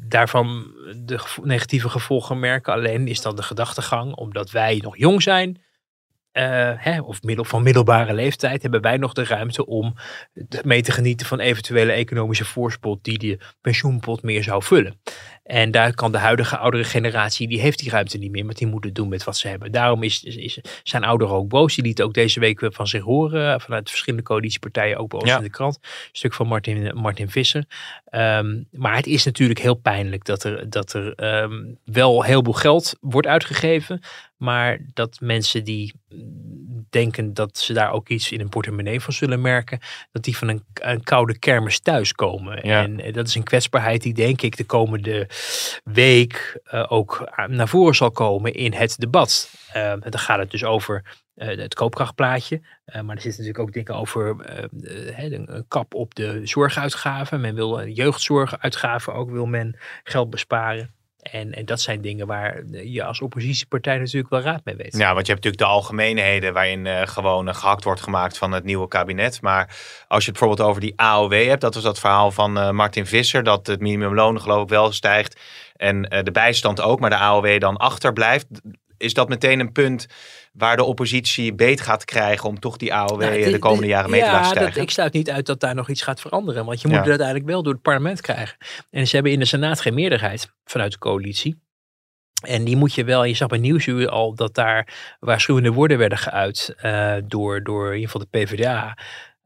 daarvan de negatieve gevolgen merken. Alleen is dat de gedachtegang, omdat wij nog jong zijn, eh, hè, of middel, van middelbare leeftijd, hebben wij nog de ruimte om mee te genieten van eventuele economische voorspot die de pensioenpot meer zou vullen. En daar kan de huidige oudere generatie, die heeft die ruimte niet meer, want die moet het doen met wat ze hebben. Daarom is, zijn ouderen ook boos. Die lieten ook deze week weer van zich horen, eh, vanuit verschillende coalitiepartijen, ook bij ons Ja. in de krant. Een stuk van Martin, Martin Visser. Ehm, maar het is natuurlijk heel pijnlijk dat er, dat er ehm, wel heel veel geld wordt uitgegeven. Maar dat mensen die mm, denken dat ze daar ook iets in hun portemonnee van zullen merken, dat die van een, een koude kermis thuiskomen. Ja. En eh, dat is een kwetsbaarheid die denk ik de komende week eh, ook aan- naar voren zal komen in het debat. Eh, en dan gaat het dus over eh, het koopkrachtplaatje. Eh, maar er zitten natuurlijk ook dingen over eh, eh, een, kap op de zorguitgaven. Men wil eh, jeugdzorguitgaven ook wil men geld besparen. En, en dat zijn dingen waar je als oppositiepartij natuurlijk wel raad mee weet. Ja, want je hebt natuurlijk de algemeenheden waarin eh, gewoon eh, gehakt wordt gemaakt van het nieuwe kabinet. Maar als je het bijvoorbeeld over die AOW hebt, dat was dat verhaal van eh, Martin Visser, dat het minimumloon geloof ik wel stijgt en de bijstand ook, maar de AOW dan achterblijft. Is dat meteen een punt waar de oppositie beet gaat krijgen om toch die AOW Nou, de komende jaren mee te laten dat- stijgen? ik sluit niet uit dat daar nog iets gaat veranderen. Want je moet Ja. het uiteindelijk wel door het parlement krijgen. En ze hebben in de Senaat geen meerderheid vanuit de coalitie. En die moet je wel, je zag bij Nieuwsuur al dat daar waarschuwende woorden werden geuit eh, door, door in ieder geval de PvdA.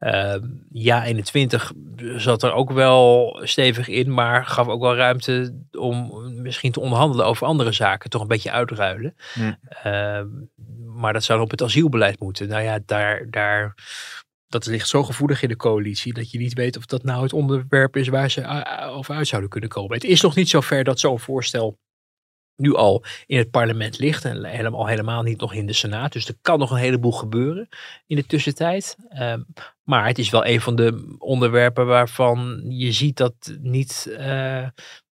Eh, ja, 21 zat er ook wel stevig in, maar gaf ook wel ruimte om misschien te onderhandelen over andere zaken, toch een beetje uitruilen. Hm. Eh, maar dat zou op het asielbeleid moeten. Nou ja, daar, daar, dat ligt zo gevoelig in de coalitie dat je niet weet of dat nou het onderwerp is waar ze eh, over uit zouden kunnen komen. Het is nog niet zo ver dat zo'n voorstel nu al in het parlement ligt en helemaal, helemaal niet nog in de Senaat. Dus er kan nog een heleboel gebeuren in de tussentijd. Ehm, maar het is wel een van de onderwerpen waarvan je ziet dat niet eh,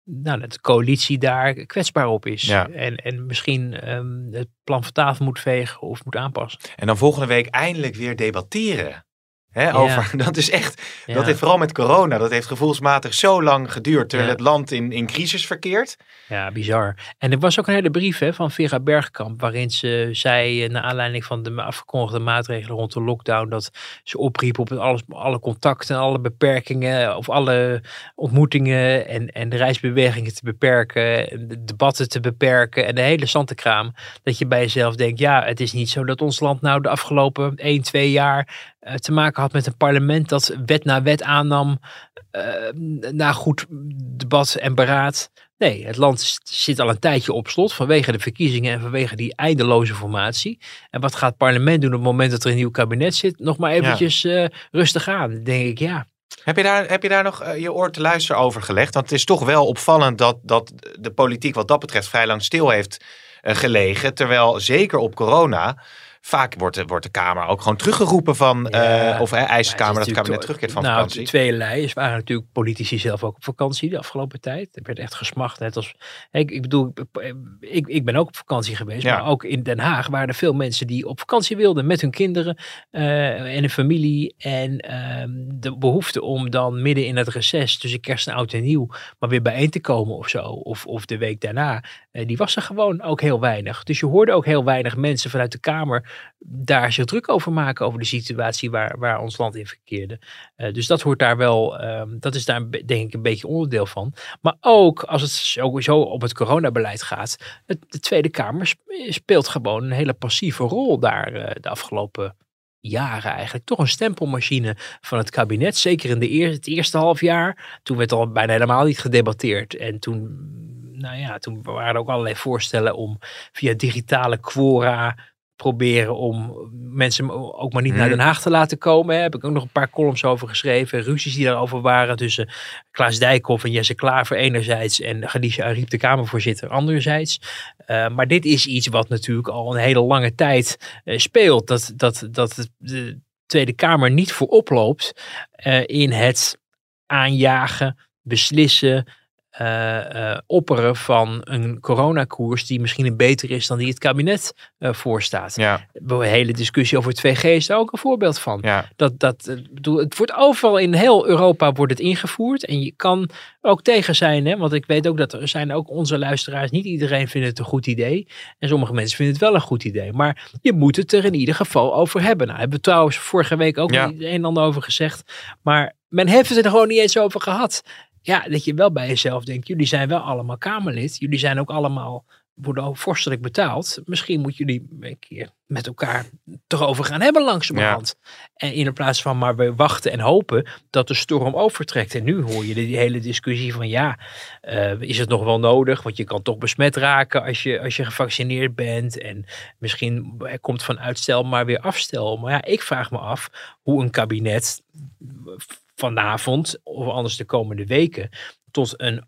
nou, dat de coalitie daar kwetsbaar op is. Ja. En, en misschien ehm, het plan van tafel moet vegen of moet aanpassen. En dan volgende week eindelijk weer debatteren. Hè, over, dat is echt, dat heeft vooral met corona, dat heeft gevoelsmatig zo lang geduurd, terwijl het land in, in crisis verkeert. Ja, bizar. En er was ook een hele brief hè, van Vera Bergkamp, waarin ze zei, eh, naar aanleiding van de afgekondigde maatregelen rond de lockdown, dat ze opriep op het alles, alle contacten, alle beperkingen, of alle ontmoetingen en, en de reisbewegingen te beperken, en de debatten te beperken en de hele zantenkraam. Dat je bij jezelf denkt, ja, het is niet zo dat ons land nou de afgelopen 1, 2 jaar te maken had met een parlement dat wet na wet aannam eh, na goed debat en beraad. Nee, het land zit al een tijdje op slot vanwege de verkiezingen en vanwege die eindeloze formatie. En wat gaat het parlement doen op het moment dat er een nieuw kabinet zit? Nog maar eventjes eh, rustig aan. Denk ik, ja. Heb je daar, heb je daar nog eh, je oor te luisteren over gelegd? Want het is toch wel opvallend dat, dat de politiek wat dat betreft vrij lang stil heeft eh, gelegen. Terwijl zeker op corona vaak wordt de, wordt de Kamer ook gewoon teruggeroepen van, Ja, eh, of eh, eist de Kamer dat het kabinet terugkeert van nou, vakantie. tweeërlei. Er waren natuurlijk politici zelf ook op vakantie de afgelopen tijd. Er werd echt gesmacht. Net als, ik, ik bedoel, ik, ik ben ook op vakantie geweest. Ja. Maar ook in Den Haag waren er veel mensen die op vakantie wilden met hun kinderen eh, en hun familie. En ehm, de behoefte om dan midden in het reces tussen kerst en oud en nieuw maar weer bijeen te komen of zo. Of, of de week daarna. Eh, die was er gewoon ook heel weinig. Dus je hoorde ook heel weinig mensen vanuit de Kamer daar zich druk over maken over de situatie waar, waar ons land in verkeerde. Eh, dus dat hoort daar wel, ehm, dat is daar denk ik een beetje onderdeel van. Maar ook als het sowieso op het coronabeleid gaat, het, de Tweede Kamer sp- speelt gewoon een hele passieve rol daar eh, de afgelopen jaren eigenlijk. Toch een stempelmachine van het kabinet, zeker in de het eerste half jaar. Toen werd al bijna helemaal niet gedebatteerd. En toen, nou ja, toen waren er ook allerlei voorstellen om via digitale quora proberen om mensen ook maar niet naar Mhm. Den Haag te laten komen. Hè. Heb ik ook nog een paar columns over geschreven. Ruzies die daarover waren tussen Klaas Dijkhoff en Jesse Klaver enerzijds en Khadija Ariep, de Kamervoorzitter, anderzijds. Eh, maar dit is iets wat natuurlijk al een hele lange tijd eh, speelt. Dat, dat, dat de Tweede Kamer niet voor oploopt eh, in het aanjagen, beslissen, eh, eh, opperen van een coronakoers die misschien een beter is dan die het kabinet eh, voorstaat. Ja, De hele discussie over 2G is daar ook een voorbeeld van. ja. Dat, dat, bedoel, het wordt overal in heel Europa wordt het ingevoerd. En je kan ook tegen zijn. Hè? Want ik weet ook dat er zijn ook onze luisteraars. Niet iedereen vindt het een goed idee. En sommige mensen vinden het wel een goed idee. Maar je moet het er in ieder geval over hebben. Nou, hebben we trouwens vorige week ook Ja. een en ander over gezegd. Maar men heeft het er gewoon niet eens over gehad. Ja, dat je wel bij jezelf denkt. Jullie zijn wel allemaal Kamerlid. Jullie zijn ook allemaal worden ook vorstelijk betaald. Misschien moeten jullie een keer met elkaar erover gaan hebben langzamerhand. En in plaats van maar weer wachten en hopen dat de storm overtrekt. En nu hoor je die hele discussie van ja, eh, is het nog wel nodig? Want je kan toch besmet raken als je, als je gevaccineerd bent. En misschien komt van uitstel maar weer afstel. Maar ja, ik vraag me af hoe een kabinet vanavond of anders de komende weken tot een,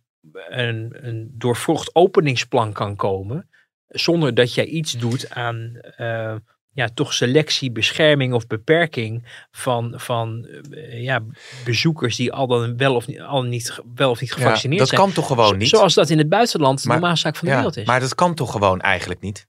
een, een doorvrocht openingsplan kan komen. Zonder dat jij iets doet aan eh, ja, toch selectie, bescherming of beperking van, van eh, ja, bezoekers die al dan wel of niet, al niet, wel of niet Ja, gevaccineerd dat zijn. kan toch gewoon niet? Zoals dat in het buitenland de Maar- normale zaak van de Ja, wereld is. maar dat kan toch gewoon eigenlijk niet?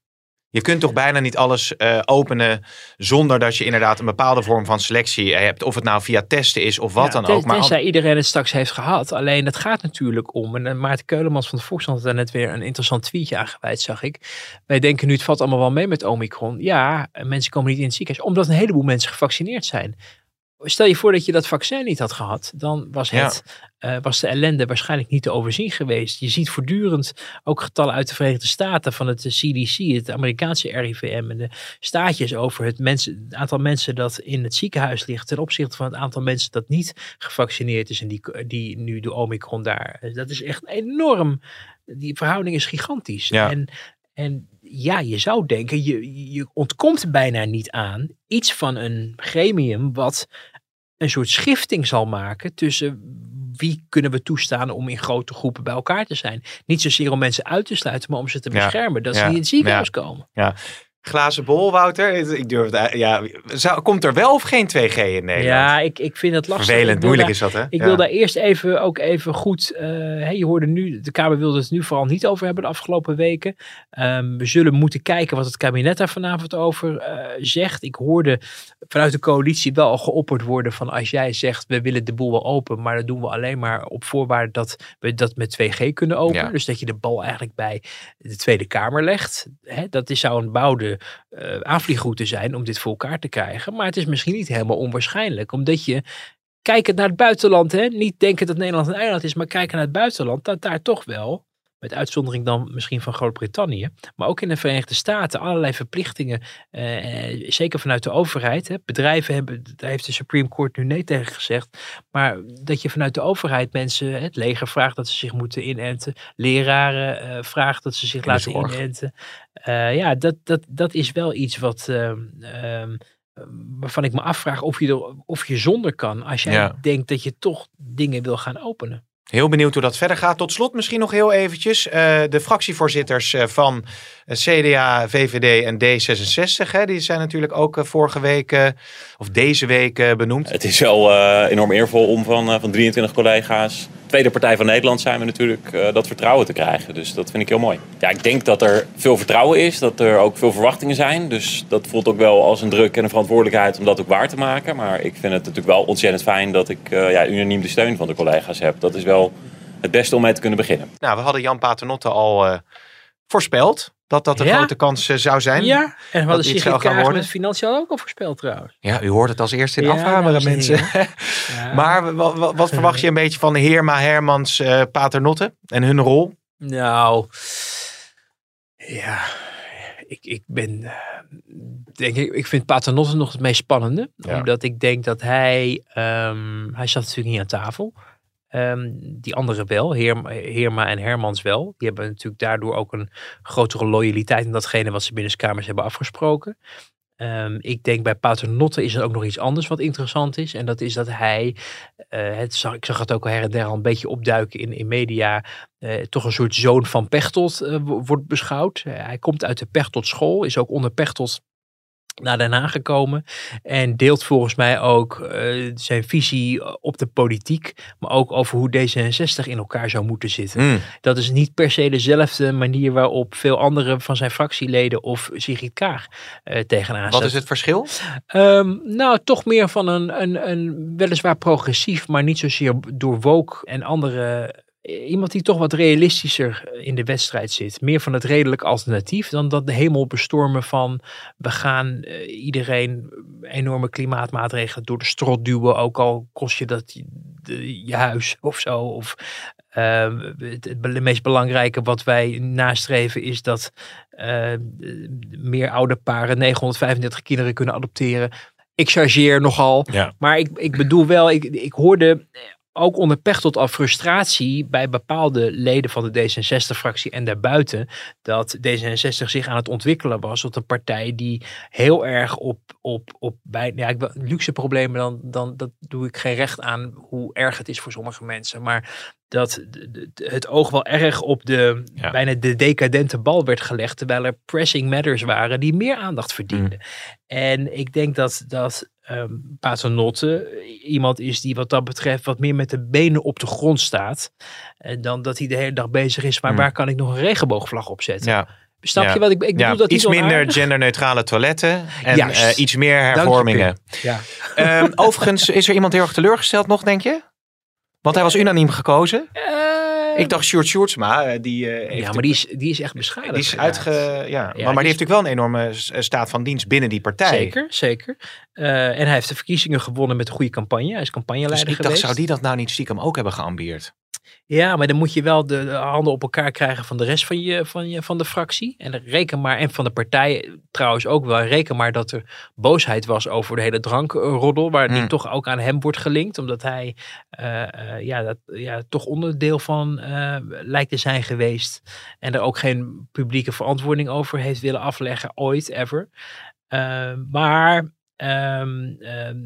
Je kunt toch bijna niet alles eh, openen zonder dat je inderdaad een bepaalde vorm van selectie hebt. Of het nou via testen is of wat Ja, dan ten- ook. Maar tenzij iedereen het straks heeft gehad. Alleen het gaat natuurlijk om. En eh, Maarten Keulemans van de Volkskrant had daar net weer een interessant tweetje aan gewijd, zag ik. Wij denken nu het valt allemaal wel mee met Omicron. Ja, en mensen komen niet in het ziekenhuis. Omdat een heleboel mensen gevaccineerd zijn. Stel je voor dat je dat vaccin niet had gehad. Dan was, Ja. het, eh, was de ellende waarschijnlijk niet te overzien geweest. Je ziet voortdurend ook getallen uit de Verenigde Staten van het CDC, het Amerikaanse RIVM en de staatjes over het, mensen, het aantal mensen dat in het ziekenhuis ligt ten opzichte van het aantal mensen dat niet gevaccineerd is en die, die nu de Omicron daar. Dat is echt enorm. Die verhouding is gigantisch. Ja. En, en ja, je zou denken, je, je ontkomt bijna niet aan iets van een gremium wat een soort schifting zal maken tussen wie kunnen we toestaan om in grote groepen bij elkaar te zijn. Niet zozeer om mensen uit te sluiten, maar om ze te Ja. beschermen. Dat ze Ja. niet in het ziekenhuis Ja. komen. Ja. Glazen bol, Wouter. Ik durf het, ja, zou, komt er wel of geen 2G in Nederland? Ja, ik, ik vind het lastig. Vervelend, moeilijk daar- is dat, hè? Ik Ja. wil daar eerst even ook even goed. eh, je hoorde nu, de Kamer wilde het nu vooral niet over hebben de afgelopen weken. Ehm, we zullen moeten kijken wat het kabinet daar vanavond over eh, zegt. Ik hoorde vanuit de coalitie wel al geopperd worden van als jij zegt we willen de boel wel open, maar dat doen we alleen maar op voorwaarde dat we dat met 2G kunnen openen. Ja. Dus dat je de bal eigenlijk bij de Tweede Kamer legt. Hè, dat is, zou een bouwde eh aanvliegroute zijn om dit voor elkaar te krijgen. Maar het is misschien niet helemaal onwaarschijnlijk, omdat je kijkend naar het buitenland, hè, niet denken dat Nederland een eiland is, maar kijken naar het buitenland, dat daar toch wel, met uitzondering dan misschien van Groot-Brittannië, maar ook in de Verenigde Staten, allerlei verplichtingen, eh, zeker vanuit de overheid. Hè. Bedrijven hebben, daar heeft de Supreme Court nu nee tegen gezegd, maar dat je vanuit de overheid mensen, het leger vraagt dat ze zich moeten inenten, leraren eh vraagt dat ze zich laten zorg. inenten. Eh, ja, dat, dat, dat is wel iets wat. ehm, ehm, waarvan ik me afvraag of je, er, of je zonder kan. Als jij Ja. denkt dat je toch dingen wil gaan openen. Heel benieuwd hoe dat verder gaat. Tot slot misschien nog heel eventjes. eh, de fractievoorzitters eh, van CDA, VVD en D66. Hè, die zijn natuurlijk ook eh, vorige week of deze week benoemd. Het is wel enorm eervol om van, van 23 collega's, tweede partij van Nederland zijn we natuurlijk, eh, dat vertrouwen te krijgen. Dus dat vind ik heel mooi. Ja, ik denk dat er veel vertrouwen is, dat er ook veel verwachtingen zijn. Dus dat voelt ook wel als een druk en een verantwoordelijkheid om dat ook waar te maken. Maar ik vind het natuurlijk wel ontzettend fijn dat ik eh, ja, unaniem de steun van de collega's heb. Dat is wel het beste om mee te kunnen beginnen. Nou, we hadden Jan Paternotte al eh, voorspeld dat dat een Ja. grote kans eh, zou zijn. Ja, en we hadden dit zou Sigrid Kaag worden. met Financiën ook al voorspeld trouwens. Ja, u hoort het als eerste in Ja, afhameren, mensen. maar wa- wa- wat verwacht je een beetje van Heerma, Hermans, eh Paternotte en hun rol? Nou, ja, ik, ik ben, eh, denk ik, ik vind Paternotte nog het meest spannende. Ja. Omdat ik denk dat hij, ehm, hij zat natuurlijk niet aan tafel. Ehm, die anderen wel, Heer, Heerma en Hermans wel. Die hebben natuurlijk daardoor ook een grotere loyaliteit in datgene wat ze binnen kamers hebben afgesproken. Ehm, ik denk bij Paternotte is er ook nog iets anders wat interessant is. En dat is dat hij, eh, het ik zag het ook al her en der al een beetje opduiken in, in media, eh, toch een soort zoon van Pechtold eh, wordt beschouwd. hij komt uit de Pechtold school, is ook onder Pechtold naar Den Haag gekomen. En deelt volgens mij ook uh, zijn visie op de politiek. Maar ook over hoe D66 in elkaar zou moeten zitten. Mm. Dat is niet per se dezelfde manier waarop veel andere van zijn fractieleden of Sigrid Kaag uh, tegenaan Wat is het verschil? Um, nou, toch meer van een, een, een weliswaar progressief, maar niet zozeer door woke en andere iemand die toch wat realistischer in de wedstrijd zit. Meer van het redelijk alternatief dan dat de hemel bestormen van we gaan uh, iedereen enorme klimaatmaatregelen door de strot duwen. Ook al kost je dat je, huis of zo. Of, uh, het, het, meest belangrijke wat wij nastreven is dat uh, meer oude paren 935 kinderen kunnen adopteren. Ik chargeer nogal. Ja. Maar ik, ik bedoel wel, ik, ik hoorde ook onder Pechtold al frustratie bij bepaalde leden van de D66-fractie en daarbuiten. Dat D66 zich aan het ontwikkelen was tot een partij die heel erg op, op, op bij, ja, ik, luxe problemen, dan, dan dat doe ik geen recht aan hoe erg het is voor sommige mensen. Maar dat het oog wel erg op de Ja. bijna de decadente bal werd gelegd, terwijl er pressing matters waren die meer aandacht Mm. verdienden. En ik denk dat, dat Paternotte iemand is die wat dat betreft wat meer met de benen op de grond staat. En dan dat hij de hele dag bezig is, maar Mm. waar kan ik nog een regenboogvlag op zetten? Ja. Snap Ja. je wat ik, ik bedoel? Ja, dat iets minder genderneutrale toiletten en eh, iets meer hervormingen. Ja. Ehm, overigens, is er iemand heel erg teleurgesteld nog, denk je? Want hij was unaniem gekozen. Ik dacht Sjoerd Sjoerdsma, eh, die eh, heeft. Ja, maar die is, die is echt beschadigd. die is uitge... Ja, maar, die maar die is- heeft natuurlijk wel een enorme staat van dienst binnen die partij. Zeker, zeker. Eh, en hij heeft de verkiezingen gewonnen met een goede campagne. Hij is Dus campagneleider ik dacht, zou die dat nou niet stiekem ook hebben geambieerd? Ja, maar dan moet je wel de, de handen op elkaar krijgen van de rest van, je, van, je, van de fractie. En reken maar, en van de partij trouwens ook wel. Reken maar dat er boosheid was over de hele drankroddel. Waar die Hmm. toch ook aan hem wordt gelinkt. Omdat hij eh, eh, ja, dat, ja, toch onderdeel van eh, lijkt te zijn geweest. En er ook geen publieke verantwoording over heeft willen afleggen. Ooit, ever. Eh, maar ehm, ehm,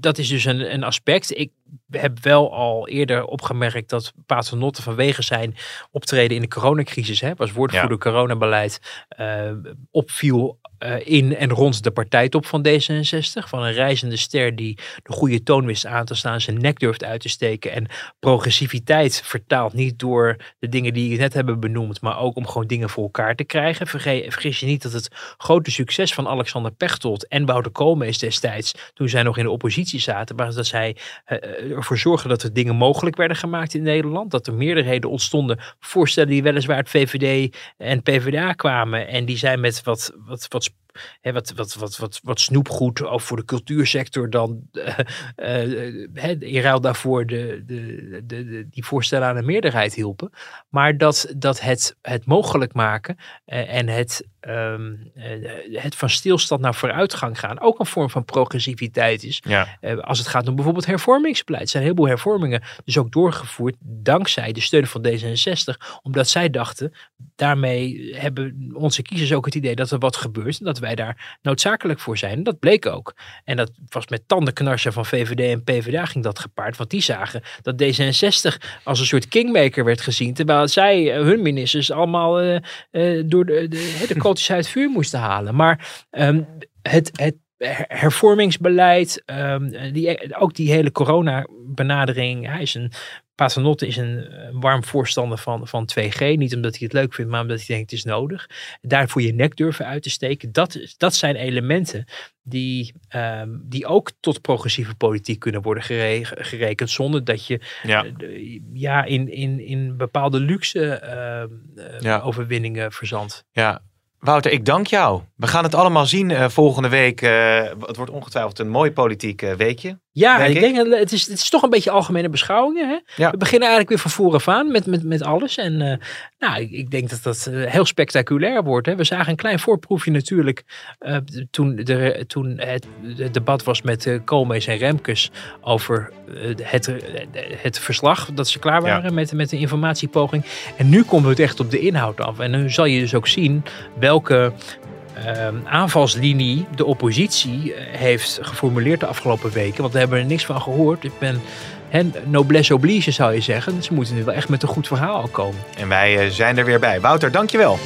dat is dus een, een aspect. Ik heb wel al eerder opgemerkt dat Paternotte vanwege zijn optreden in de coronacrisis, hè, was woordvoerder coronabeleid, eh, opviel eh, in en rond de partijtop van D66. Van een reizende ster die de goede toon wist aan te staan, zijn nek durft uit te steken. En progressiviteit vertaald niet door de dingen die je net hebben benoemd, maar ook om gewoon dingen voor elkaar te krijgen. Verge- vergis je niet dat het grote succes van Alexander Pechtold en Wouter Koolmees destijds, toen zij nog in de oppositie zaten, was dat zij eh, ervoor zorgden dat er dingen mogelijk werden gemaakt in Nederland. Dat er meerderheden ontstonden. Voorstellen die weliswaar uit VVD en PvdA kwamen. En die zijn met wat, wat, much hè, wat, wat, wat, wat, wat snoepgoed ook voor de cultuursector dan eh, hè, in ruil daarvoor de, de, de, de- die voorstellen aan de meerderheid hielpen. Maar dat, dat het, het mogelijk maken eh, en het, ehm, eh, het van stilstand naar vooruitgang gaan ook een vorm van progressiviteit is. Ja. Als het gaat om bijvoorbeeld hervormingsbeleid. Er zijn een heleboel hervormingen dus ook doorgevoerd dankzij de steun van D66. Omdat zij dachten, daarmee hebben onze kiezers ook het idee dat er wat gebeurt. En dat wij daar noodzakelijk voor zijn. Dat bleek ook. En dat was met tandenknarsen van VVD en PvdA ging dat gepaard. Want die zagen dat D66 als een soort kingmaker werd gezien. Terwijl zij, eh, hun ministers, allemaal eh, eh, door de, de, de kooltjes uit vuur moesten halen. Maar ehm, het, het her- hervormingsbeleid, ehm, die, ook die hele corona-benadering. Hij is een, Paternotte is een, eh, warm voorstander van, van 2G. Niet omdat hij het leuk vindt, maar omdat hij denkt het is nodig. Daarvoor je nek durven uit te steken. Dat, dat zijn elementen die, ehm, die ook tot progressieve politiek kunnen worden gere- gerekend. Zonder dat je Ja. eh, ja, in, in, in bepaalde luxe ehm, eh, Ja. overwinningen verzandt. Ja. Wouter, ik dank jou. We gaan het allemaal zien volgende week. het wordt ongetwijfeld een mooi politiek weekje. Ja, denk ik denk, het, is, het is toch een beetje algemene beschouwingen. Hè? Ja. We beginnen eigenlijk weer van vooraf aan met, met, met alles. En eh, nou, ik, ik denk dat dat eh, heel spectaculair wordt. Hè? We zagen een klein voorproefje natuurlijk eh, toen, de, toen het, het debat was met uh, Koolmees en Remkes over het, het verslag. Dat ze klaar waren met, met de informatiepoging. En nu komt het echt op de inhoud af. En nu zal je dus ook zien welke aanvalslinie de oppositie eh, heeft geformuleerd de afgelopen weken. Want we hebben er niks van gehoord. Ik ben hè, noblesse oblige zou je zeggen. Ze moeten nu wel echt met een goed verhaal komen. En wij eh, zijn er weer bij. Wouter, dankjewel.